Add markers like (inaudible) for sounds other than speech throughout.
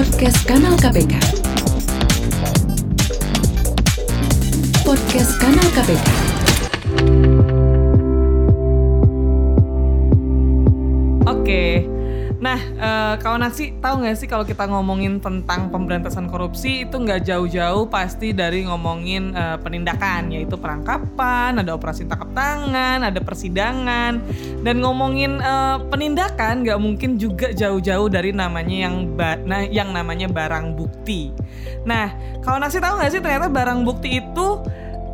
Podcast Kanal KPK. Podcast Kanal KPK. Oke. Nah, eh, kawan aksi tahu nggak sih kalau kita ngomongin tentang pemberantasan korupsi itu nggak jauh-jauh pasti dari ngomongin eh, penindakan, yaitu perangkapan, ada operasi tangkap tangan, ada persidangan, dan ngomongin eh, penindakan nggak mungkin juga jauh-jauh dari namanya yang ba- nah, yang namanya barang bukti. Nah, kawan aksi tahu nggak sih ternyata barang bukti itu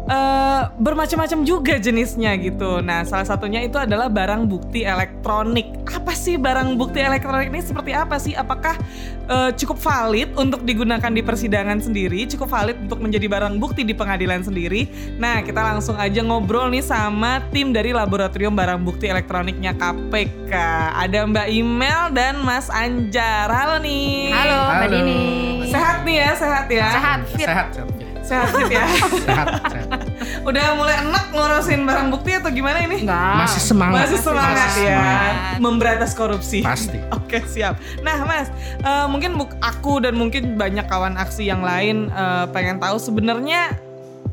eh, bermacam-macam juga jenisnya gitu. Nah, salah satunya itu adalah barang bukti elektronik. Apa sih barang bukti elektronik ini seperti apa sih? Apakah eh, cukup valid untuk digunakan di persidangan sendiri? Cukup valid untuk menjadi barang bukti di pengadilan sendiri? Nah, kita langsung aja ngobrol nih sama tim dari Laboratorium Barang Bukti Elektroniknya KPK. Ada Mbak Imel dan Mas Anjar. Halo nih. Halo, Mbak Halo. Dini. Sehat nih ya, sehat ya. Sehat, fit. Sehat, sehat. Sehat Fit, ya. (laughs) sehat, sehat. Udah mulai enak ngurusin barang bukti atau gimana ini? Enggak. Masih semangat. Masih semangat Masih ya, semangat. memberantas korupsi. Pasti. (laughs) Oke siap. Nah Mas, eh, mungkin aku dan mungkin banyak kawan aksi yang lain eh, pengen tahu sebenarnya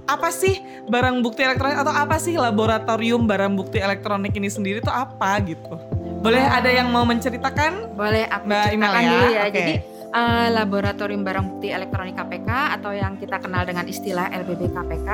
apa sih barang bukti elektronik atau apa sih laboratorium barang bukti elektronik ini sendiri itu apa gitu? Boleh ada yang mau menceritakan? Boleh aku Mbak Imel ceritakan ya, dulu ya. oke. Jadi eh, Laboratorium Barang Bukti Elektronik KPK atau yang kita kenal dengan istilah LBB KPK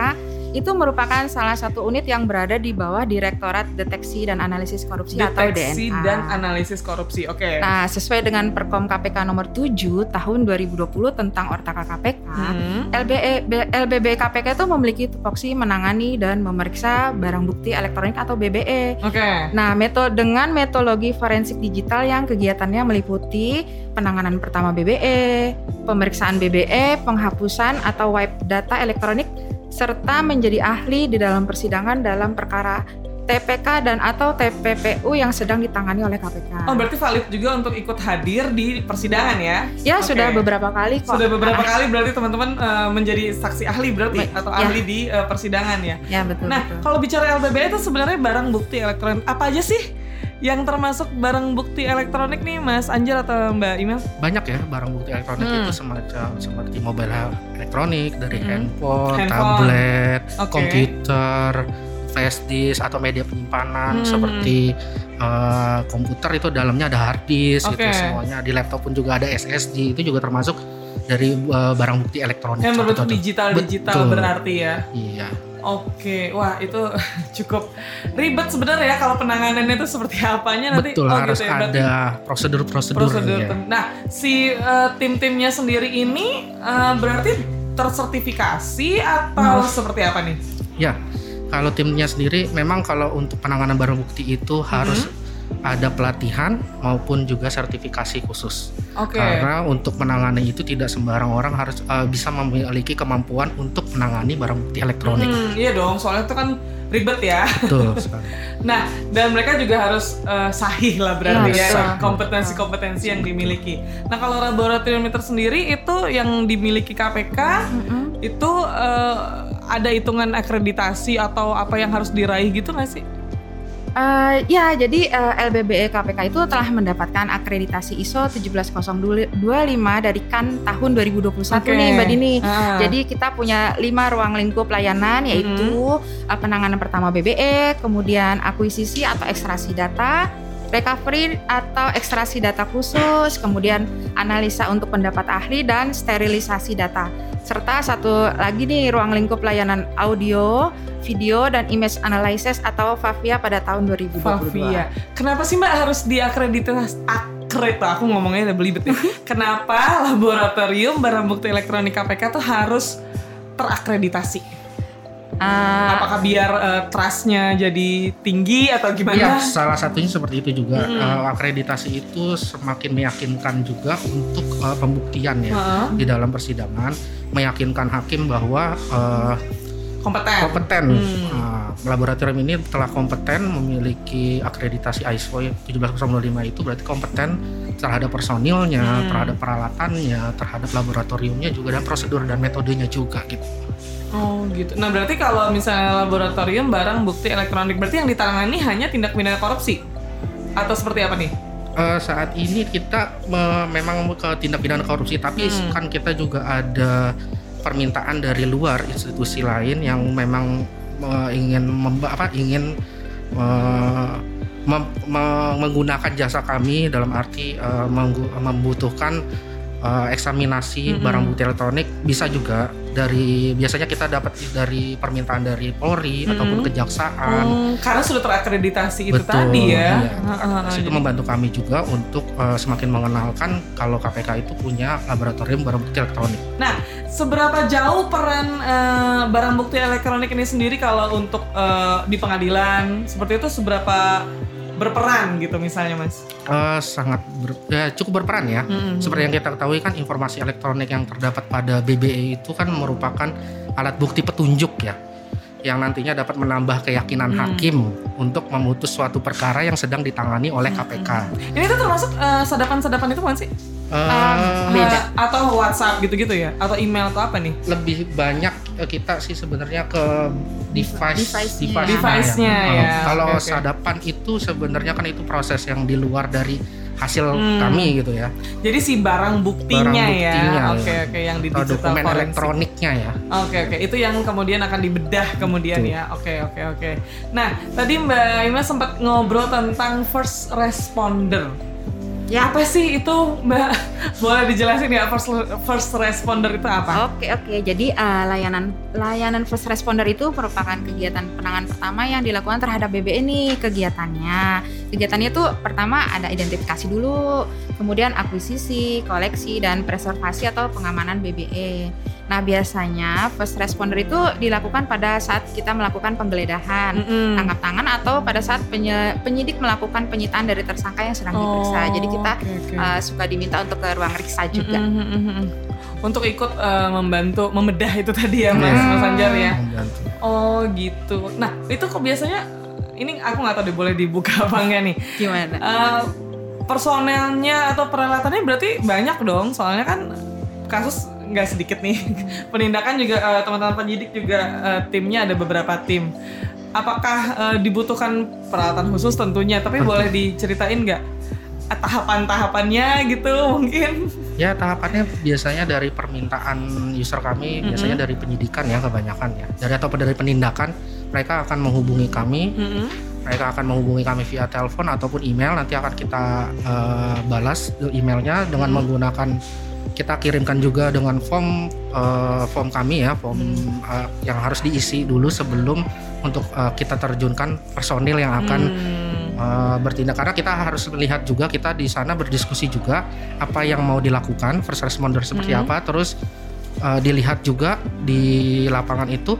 itu merupakan salah satu unit yang berada di bawah Direktorat Deteksi dan Analisis Korupsi atau Deteksi DNA. dan analisis korupsi. Oke. Nah, sesuai dengan Perkom KPK nomor 7 tahun 2020 tentang Ortaka KPK, Hmm. LBE, LBB KPK itu memiliki tupoksi menangani dan memeriksa barang bukti elektronik atau BBE. Oke. Nah, metode dengan metodologi forensik digital yang kegiatannya meliputi penanganan pertama BBE, pemeriksaan BBE, penghapusan atau wipe data elektronik, serta menjadi ahli di dalam persidangan dalam perkara TPK dan atau TPPU yang sedang ditangani oleh KPK. Oh berarti valid juga untuk ikut hadir di persidangan ya? ya, Oke. sudah beberapa kali kok. Sudah beberapa Ah, kali berarti teman-teman eh, menjadi saksi ahli berarti Baik, atau ya. ahli di eh, persidangan ya. Ya, betul Nah, betul. kalau bicara LBB itu sebenarnya barang bukti elektronik apa aja sih yang termasuk barang bukti elektronik nih Mas Anjar atau Mbak Imel? Banyak ya barang bukti elektronik Hmm. itu semacam seperti mobile elektronik dari Hmm. handphone, Handphone. tablet, Oke. komputer, flash disk atau media penyimpanan Hmm. seperti eh, komputer itu dalamnya ada hard disk Oke. itu semuanya di laptop pun juga ada SSD itu juga termasuk dari eh, barang bukti elektronik. Yang berbentuk digital-digital Betul. berarti ya. Iya. Oke, wah itu (laughs) cukup ribet sebenarnya ya kalau penanganannya itu seperti apanya nanti. Betul oh, harus gitu ya, ada prosedur-prosedur. prosedur. ya. Nah, si eh, tim-timnya sendiri ini eh, berarti tersertifikasi atau Hmm. seperti apa nih? Ya, kalau timnya sendiri memang kalau untuk penanganan barang bukti itu harus ada pelatihan maupun juga sertifikasi khusus. Oke. Karena untuk menangani itu tidak sembarang orang harus eh, bisa memiliki kemampuan untuk menangani barang bukti elektronik. Hmm, iya dong, soalnya itu kan ribet ya. Betul (laughs) sekali. Nah, dan mereka juga harus eh, sahih lah berarti Ya, ya, kompetensi-kompetensi yang dimiliki. Nah, kalau laboratorium meter sendiri itu yang dimiliki KPK itu eh, ada hitungan akreditasi atau apa yang harus diraih gitu nggak sih? Eh, ya, jadi eh, LBBE KPK itu telah mendapatkan akreditasi ISO 17025 dari KAN tahun 2021 Oke. nih Mbak Dini. Ah. Jadi kita punya lima ruang lingkup layanan yaitu eh, penanganan pertama BBE, kemudian akuisisi atau ekstraksi data, recovery atau ekstraksi data khusus, kemudian analisa untuk pendapat ahli dan sterilisasi data. Serta satu lagi nih ruang lingkup layanan audio, video dan image analysis atau FAVIA pada tahun 2022. Favia. Kenapa sih Mbak harus diakreditasi? Akred, aku ngomongnya udah belibet nih. (laughs) Kenapa laboratorium barang bukti elektronik KPK tuh harus terakreditasi? Ah, Apakah biar eh, trustnya jadi tinggi atau Iya, gimana? salah satunya seperti itu juga. Mm-mm. Eh, akreditasi itu semakin meyakinkan juga untuk eh, pembuktian ya Heeh. di dalam persidangan, meyakinkan hakim bahwa eh, kompeten. kompeten. Hmm. Nah, laboratorium ini telah kompeten memiliki akreditasi ISO 17025 itu berarti kompeten terhadap personilnya, Hmm. terhadap peralatannya, terhadap laboratoriumnya juga dan prosedur dan metodenya juga gitu. Oh gitu. Nah berarti kalau misalnya laboratorium barang bukti elektronik berarti yang ditangani hanya tindak pidana korupsi atau seperti apa nih? Eh, saat ini kita me- memang ke tindak pidana korupsi, tapi Hmm. kan kita juga ada permintaan dari luar institusi lain yang memang eh, ingin apa ingin eh, mem- me- menggunakan jasa kami dalam arti eh, menggu- membutuhkan eh, eksaminasi Mm-mm. barang bukti elektronik bisa juga dari biasanya kita dapat dari permintaan dari Polri Mm-mm. ataupun kejaksaan. Hmm, karena sudah terakreditasi itu Betul, tadi ya. iya. Heeh, Terus itu membantu kami juga untuk eh, semakin mengenalkan kalau KPK itu punya laboratorium barang bukti elektronik. Seberapa jauh peran eh, barang bukti elektronik ini sendiri kalau untuk eh, di pengadilan seperti itu seberapa berperan gitu misalnya mas? Eh, sangat ber- ya, cukup berperan ya. Mm-mm. Seperti yang kita ketahui kan informasi elektronik yang terdapat pada BBE itu kan merupakan alat bukti petunjuk ya yang nantinya dapat menambah keyakinan Hmm. hakim untuk memutus suatu perkara yang sedang ditangani oleh KPK. Ini tuh termasuk eh, sadapan-sadapan itu bukan sih? Eh, Beda. Eh, atau WhatsApp gitu-gitu ya? Atau email atau apa nih? lebih banyak eh, kita sih sebenarnya ke device Device-nya. Device-nya Eh, ya, Kalau oke, oke. sadapan itu sebenarnya kan itu proses yang di luar dari hasil Hmm. kami gitu ya. Jadi si barang buktinya, Barang buktinya, ya. ya. Oke oke yang di Atau digital dokumen forensik. elektroniknya ya. Oke oke itu yang kemudian akan dibedah kemudian Betul. ya. Oke oke oke. Nah tadi Mbak Ima sempat ngobrol tentang first responder. Ya. Apa sih itu Mbak? (laughs) Boleh dijelasin ya first first responder itu apa? Oke oke, jadi uh, layanan layanan first responder itu merupakan kegiatan penanganan pertama yang dilakukan terhadap BBE nih kegiatannya. Kegiatannya itu pertama ada identifikasi dulu, kemudian akuisisi, koleksi dan preservasi atau pengamanan BBE. Nah biasanya first responder itu dilakukan pada saat kita melakukan penggeledahan, Mm-mm. tangkap tangan atau pada saat penye- penyidik melakukan penyitaan dari tersangka yang sedang diperiksa. Jadi kita oke, oke. uh, suka diminta untuk ke ruang riksa juga. Mm-mm, mm-mm. Untuk ikut eh, membantu membedah itu tadi ya Mas, Iya. Mas Anjar ya. Membantu. Oh gitu. Nah itu kok biasanya ini aku nggak tahu deh boleh dibuka apa enggak nih. Gimana? Eh, personelnya atau peralatannya berarti banyak dong. Soalnya kan kasus nggak sedikit nih. (laughs) Penindakan juga eh, teman-teman penyidik juga eh, timnya ada beberapa tim. Apakah eh, dibutuhkan peralatan khusus tentunya? Tapi boleh diceritain nggak tahapan-tahapannya gitu mungkin? Ya tahapannya biasanya dari permintaan user kami, Mm-mm. biasanya dari penyidikan ya kebanyakan ya. Dari atau dari penindakan mereka akan menghubungi kami, Mm-mm. mereka akan menghubungi kami via telepon ataupun email. Nanti akan kita eh, balas emailnya dengan Mm. menggunakan kita kirimkan juga dengan form eh, form kami ya, form eh, yang harus diisi dulu sebelum untuk eh, kita terjunkan personil yang akan Hmm. uh, bertindak karena kita harus melihat juga kita di sana berdiskusi juga apa yang mau dilakukan first responder seperti Mhm. apa terus uh, dilihat juga di lapangan itu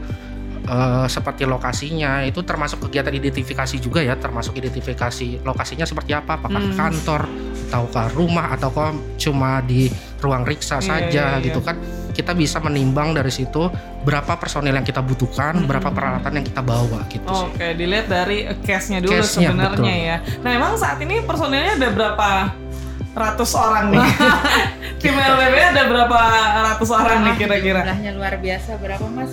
uh, seperti lokasinya itu termasuk kegiatan identifikasi juga ya termasuk identifikasi lokasinya seperti apa apakah Hmm. kantor ataukah rumah ataukah cuma di ruang riksa Iya, saja iya, iya. gitu kan kita bisa menimbang dari situ berapa personil yang kita butuhkan Mhm. berapa peralatan yang kita bawa gitu sih. Oke, dilihat dari eh, case-nya dulu Case-nya, sebenarnya betul. ya. Nah, emang saat ini personilnya ada berapa ratus orang nih? (laughs) Tim LBB ada berapa ratus orang nih kira-kira? Jumlahnya luar biasa berapa mas?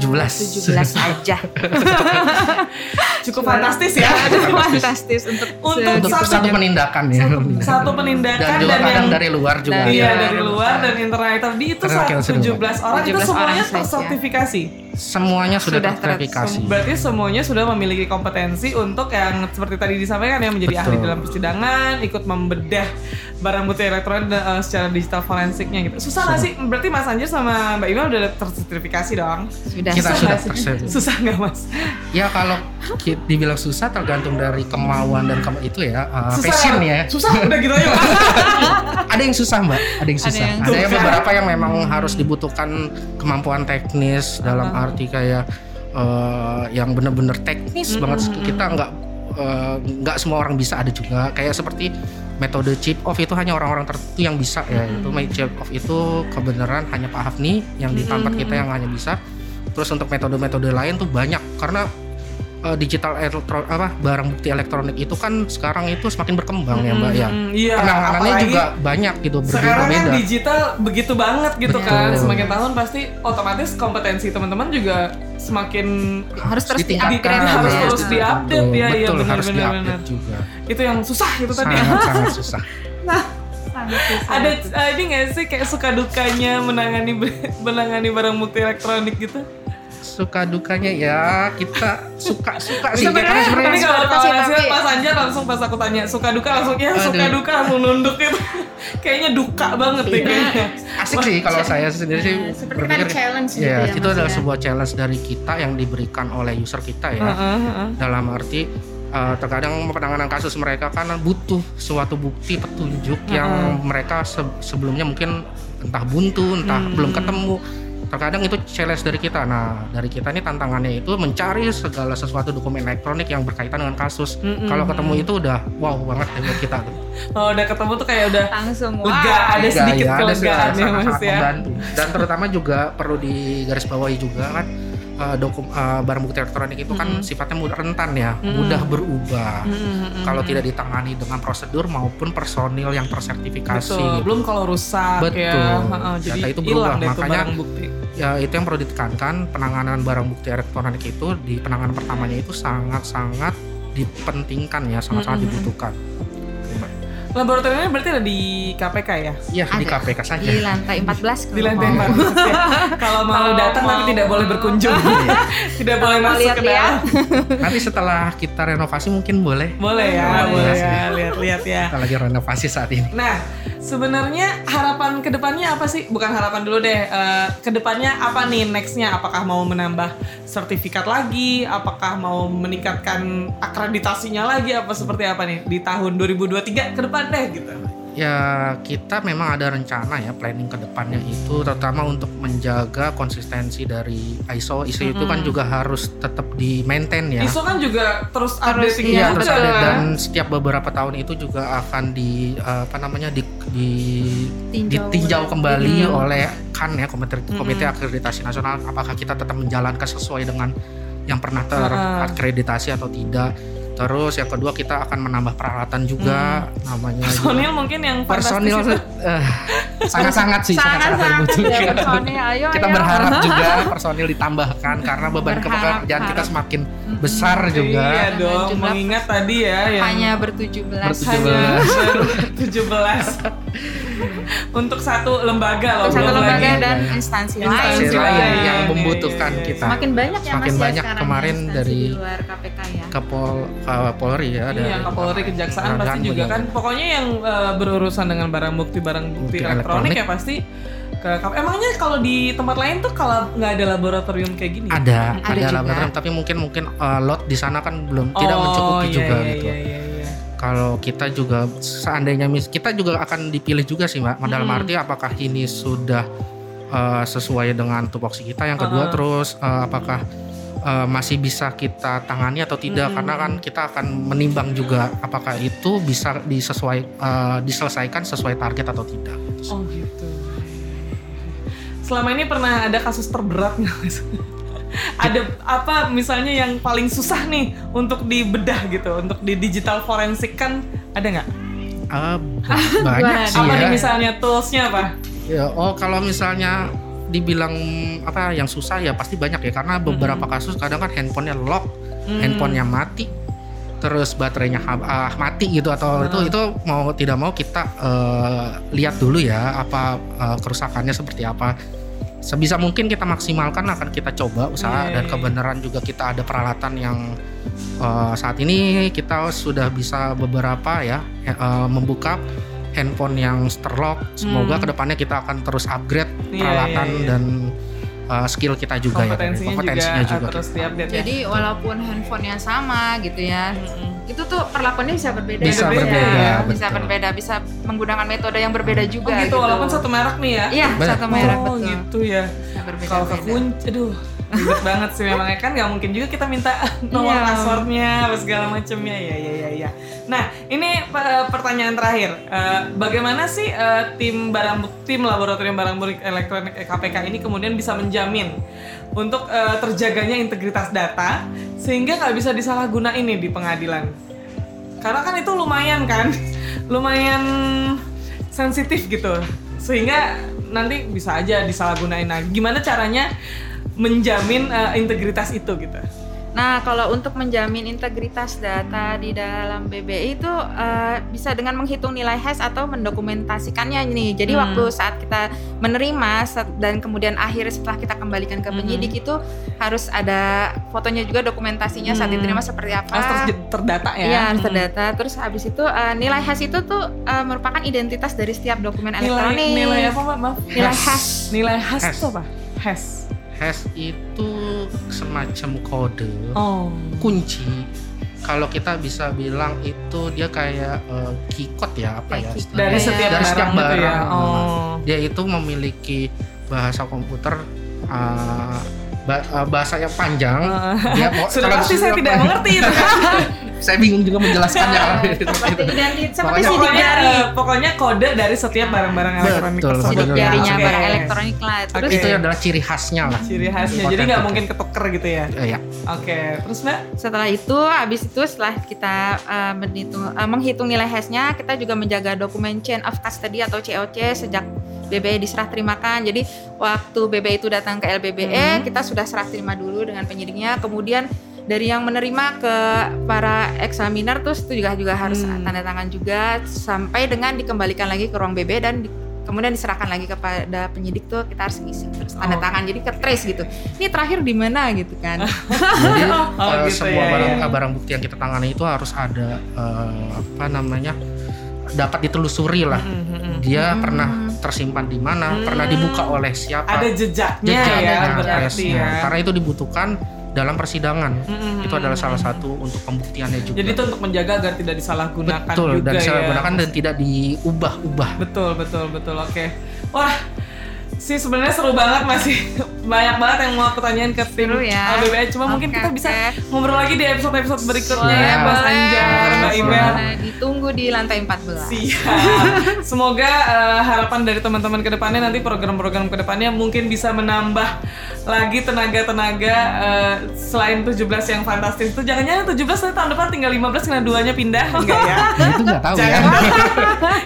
17. 17 aja. (laughs) Cukup fantastis ya. Fantastis untuk Untuk untuk Satu- satu penindakan ya Satu penindakan dan dan, juga kadang yang dari luar juga Dari- Iya Iya. dari luar dan internal tadi itu Karena saat kita sering 17 orang itu 17 semuanya saja. tersertifikasi. semuanya sudah, Sudah terverifikasi Berarti semuanya sudah memiliki kompetensi untuk yang seperti tadi disampaikan ya menjadi ahli Betul. dalam persidangan, ikut membedah barang bukti elektronik dan, eh, secara digital forensiknya gitu. Susah nggak sih? Berarti Mas Anjir sama Mbak Ima udah tersertifikasi dong? sudah Kita Susah sudah tersertifikasi. Susah nggak Mas? ya kalau dibilang susah tergantung dari kemauan dan ke- itu ya uh, Susah passion nggak? ya. Susah? Udah gitu aja. (laughs) Ada yang susah mbak. Ada yang susah. yang ada, yang beberapa yang memang harus dibutuhkan kemampuan teknis dalam arti kayak uh, yang benar-benar teknis Mm, banget. Kita nggak uh, nggak semua orang bisa. Ada juga kayak seperti metode chip off itu hanya orang-orang tertentu yang bisa ya. Mm, itu main chip off itu kebenaran hanya Pak Hafni yang di tempat Mm, kita yang hanya bisa. Terus untuk metode-metode lain tuh banyak. Karena eh, digital elektro apa barang bukti elektronik itu kan sekarang itu semakin berkembang ya mbak ya. Iya. Penanganannya juga banyak gitu sekarang kan digital begitu banget gitu Betul. kan. Semakin tahun pasti otomatis kompetensi teman-teman juga semakin harus terus Di- harus ya. terus betul. di-update ya, iya, Betul, benar, harus benar, benar. juga. itu yang susah itu tadi. Sangat (laughs) sangat susah. Sangat susah. Ada eh, ini nggak sih kayak suka dukanya menangani (laughs) menangani barang bukti elektronik gitu? Suka dukanya ya kita suka suka sih. Sebenarnya- Tapi kalau tapi- pas Anjar langsung pas aku tanya suka duka? langsung ya suka duka langsung nunduk gitu. (laughs) Kayaknya duka banget deh. Kayaknya. asik sih kalau saya sendiri sih Ya, seperti kan challenge gitu ya, ya, itu adalah ya. sebuah challenge dari kita yang diberikan oleh user kita ya. Dalam arti eh, terkadang penanganan kasus mereka kan butuh suatu bukti petunjuk yang mereka se- sebelumnya mungkin entah buntu entah Hmm. belum ketemu terkadang itu challenge dari kita nah dari kita ini tantangannya itu mencari segala sesuatu dokumen elektronik yang berkaitan dengan kasus Mm-mm. kalau ketemu itu udah wow banget ya buat kita Oh, udah ketemu tuh kayak udah langsung lega, ada Iya, sedikit iya, ada kelegaan ya sangat- Mas sangat ya. membantu. Dan terutama juga perlu digarisbawahi juga kan eh, dokum eh, barang bukti elektronik itu kan Mm-mm. sifatnya mudah rentan ya, Mm-mm. mudah berubah. Mm, mm, mm, Kalau mm. tidak ditangani dengan prosedur maupun personil yang tersertifikasi. Betul, gitu. belum kalau rusak Betul. ya. Heeh, Data jadi itu hilang berubah, tuh makanya- barang bukti. Ya itu yang perlu ditekankan penanganan barang bukti elektronik itu di penanganan pertamanya itu sangat-sangat dipentingkan ya, sangat-sangat dibutuhkan. Laboratoriumnya berarti ada di KPK ya? Ya di. KPK saja. di lantai 14 Di lantai kalau mau. 14 ya. Kalau mau Kalau datang tapi tidak boleh berkunjung. (laughs) tidak boleh masuk ke lihat-lihat. dalam. Nanti setelah kita renovasi mungkin boleh. Boleh ya, Boleh. boleh ya, lihat-lihat ya. Kita lagi renovasi saat ini. Nah, sebenarnya harapan ke depannya apa sih? Bukan harapan dulu deh. eh, ke depannya apa nih nextnya? Apakah mau menambah sertifikat lagi? Apakah mau meningkatkan akreditasinya lagi? Apa seperti apa nih di tahun 2023 ke depan deh gitu? Ya kita memang ada rencana ya planning ke depannya itu terutama untuk menjaga konsistensi dari ISO. ISO itu kan juga harus tetap di maintain ya. ISO kan juga terus updating iya, Iya terus ada kan? dan setiap beberapa tahun itu juga akan di eh, apa namanya di, di- Tinjau ditinjau kembali Mm. oleh kan ya komite komite akreditasi nasional apakah kita tetap menjalankan sesuai dengan yang pernah Ah. terakreditasi atau tidak. Terus yang kedua kita akan menambah peralatan juga namanya juga- Personil mungkin yang personil eh, sangat-sangat sih sangat-sangat dibutuhkan. ya personil ayo kita ayo. berharap juga (laughs) personil ditambahkan karena beban pekerjaan kita semakin besar juga. Iya dong, Jumlah- mengingat tadi ya yang hanya bertujuh belas Bertujuh hanya belas. (laughs) (laughs) baru (laughs) 17 untuk satu lembaga loh untuk satu belum lembaga lagi. dan Iya. instansi, Instansi Instansi lain. lain lain, yang iya, membutuhkan iya, iya. kita. Semakin banyak ya Semakin mas banyak ya kemarin ya, dari- di luar KPK ya. ke Pol ke Polri ya Iya, dari Kapolri Kejaksaan pasti juga kan. Pokoknya yang eh, berurusan dengan barang bukti barang bukti Bukti elektronik, elektronik. ya pasti ke Emangnya kalau di tempat lain tuh kalau nggak ada laboratorium kayak gini? ada Ada ada, juga. laboratorium tapi mungkin mungkin eh, lot di sana kan belum tidak Oh, mencukupi iya, juga iya, gitu. Iya, iya, iya. Kalau kita juga seandainya mis kita juga akan dipilih juga sih mbak. Dalam Hmm. arti apakah ini sudah eh, sesuai dengan tupoksi kita. Yang kedua Uh-uh. terus eh, apakah eh, masih bisa kita tangani atau tidak? Hmm. Karena kan kita akan menimbang juga apakah itu bisa disesuai eh, diselesaikan sesuai target atau tidak. Oh gitu. Selama ini pernah ada kasus terberat nggak Mas? Ada apa misalnya yang paling susah nih untuk dibedah gitu, untuk di digital forensik kan ada nggak? Ba- (laughs) banyak sih apa ya. nih misalnya toolsnya apa? Ya, oh kalau misalnya dibilang apa yang susah ya pasti banyak ya karena beberapa kasus kadang kan handphonenya lock, Hmm. handphonenya mati, terus baterainya ah, mati gitu atau Ah. itu itu mau tidak mau kita eh, lihat dulu ya apa eh, kerusakannya seperti apa. Sebisa mungkin kita maksimalkan akan kita coba usaha Iya, dan iya. kebenaran juga kita ada peralatan yang eh, saat ini kita sudah bisa beberapa ya eh, membuka handphone yang terlock. Semoga Hmm. ke depannya kita akan terus upgrade Iya, peralatan iya, iya. dan eh, skill kita juga ya. kompetensinya, juga, juga. terus diupdate ya. Jadi walaupun handphonenya sama gitu ya, Mm-mm. itu tuh perlakuannya bisa berbeda. Bisa gitu ya. berbeda, bisa betul. berbeda, bisa menggunakan metode yang berbeda Oh juga. gitu, walaupun satu merek nih ya? Iya, satu merek oh betul. gitu ya. Bisa berbeda. Kalau ke kunci, aduh ribet banget sih memang kan nggak mungkin juga kita minta (laughs) nomor Iya. passwordnya apa segala macamnya ya ya ya ya nah ini eh, pertanyaan terakhir. Eh, bagaimana sih eh, tim barang buk- tim laboratorium barang bukti elektronik KPK ini kemudian bisa menjamin untuk terjaganya integritas data sehingga nggak bisa disalahgunain nih di pengadilan? Karena kan itu lumayan kan (laughs) lumayan sensitif gitu. Sehingga nanti bisa aja disalahgunain. Nah gimana caranya menjamin eh, integritas itu gitu Nah, kalau untuk menjamin integritas data di dalam BBI itu eh, bisa dengan menghitung nilai hash atau mendokumentasikannya nih. Jadi Hmm. waktu saat kita menerima dan kemudian akhir setelah kita kembalikan ke penyidik itu harus ada fotonya juga dokumentasinya saat Hmm. diterima seperti apa. harus terj- terdata ya Iya, harus Hmm. terdata. Terus habis itu eh, nilai hash itu tuh eh, merupakan identitas dari setiap dokumen nilai elektronik. nilai apa mbak maaf Nilai Hash. hash. nilai hash Hash. itu apa hash hash itu semacam kode. Oh. Kunci. Kalau kita bisa bilang itu dia kayak eh, key code ya apa ya istilahnya. dari setiap Dari barang, setiap gitu ya. barang. oh. Dia itu memiliki bahasa komputer eh, eh, bahasa yang panjang. Dia mau sudah kalau pasti saya tidak mengerti itu. (laughs) Saya bingung juga menjelaskannya (laughs) Seperti identitas seperti Pokoknya- sidik pokoknya jari. eh, pokoknya kode dari setiap barang-barang elektronik Betul, tersebut Sidik jarinya barang elektronik lah. Terus Oke. itu adalah ciri khasnya lah. Ciri khasnya. Jadi nggak mungkin ketuker gitu ya? Eh, ya oke. Terus mbak? Setelah itu habis itu setelah kita uh, menghitung, uh, menghitung nilai hashnya kita juga menjaga dokumen chain of custody atau COC sejak BBE diserah terimakan jadi waktu BBE itu datang ke LBBE Hmm. kita sudah serah terima dulu dengan penyidiknya kemudian dari yang menerima ke para eksaminer terus itu juga juga harus Hmm. tanda tangan juga sampai dengan dikembalikan lagi ke ruang BBE dan di- kemudian diserahkan lagi kepada penyidik tuh kita harus ngisi terus tanda Oh. tangan jadi ke trace gitu ini terakhir di mana gitu kan (laughs) jadi (laughs) Oh, eh, gitu semua ya, barang ya. barang bukti yang kita tangani itu harus ada eh, apa namanya dapat ditelusuri lah Mm, mm, mm. dia Hmm. pernah tersimpan di mana Hmm. pernah dibuka oleh siapa. Ada jejaknya jejaknya, ya jejak, berarti ya. Karena itu dibutuhkan dalam persidangan. Mm, mm, itu adalah salah satu untuk pembuktiannya juga. Jadi itu untuk menjaga agar tidak disalahgunakan betul juga dan ya. disalahgunakan dan tidak diubah-ubah. Betul betul betul. Oke. Wah sih sebenarnya seru banget masih banyak banget yang mau aku tanyain ke tim ya. LBBI cuma mungkin Oke, kita bisa ngobrol lagi di episode episode berikutnya ya Mas boleh. Anjar Mbak Nah, ditunggu di lantai 14. Siap. Semoga eh, harapan dari teman-teman ke depannya nanti program-program ke depannya mungkin bisa menambah lagi tenaga-tenaga eh, selain 17 yang fantastis itu. Jangan-jangan 17 nanti tahun depan tinggal 15 karena duanya pindah enggak ya? Itu nggak tahu ya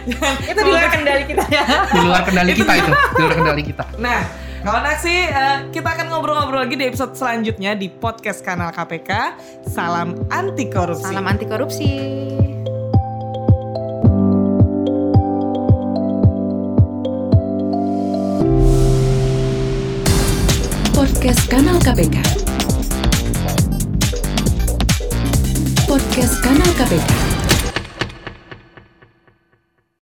Jangan. Itu di luar kendali kita ya. di luar kendali kita itu di luar kendali kita Nah, kawan aksi, eh, kita akan ngobrol-ngobrol lagi di episode selanjutnya di podcast kanal KPK. Salam anti korupsi. Salam anti korupsi. Podcast Kanal KPK. Podcast Kanal KPK.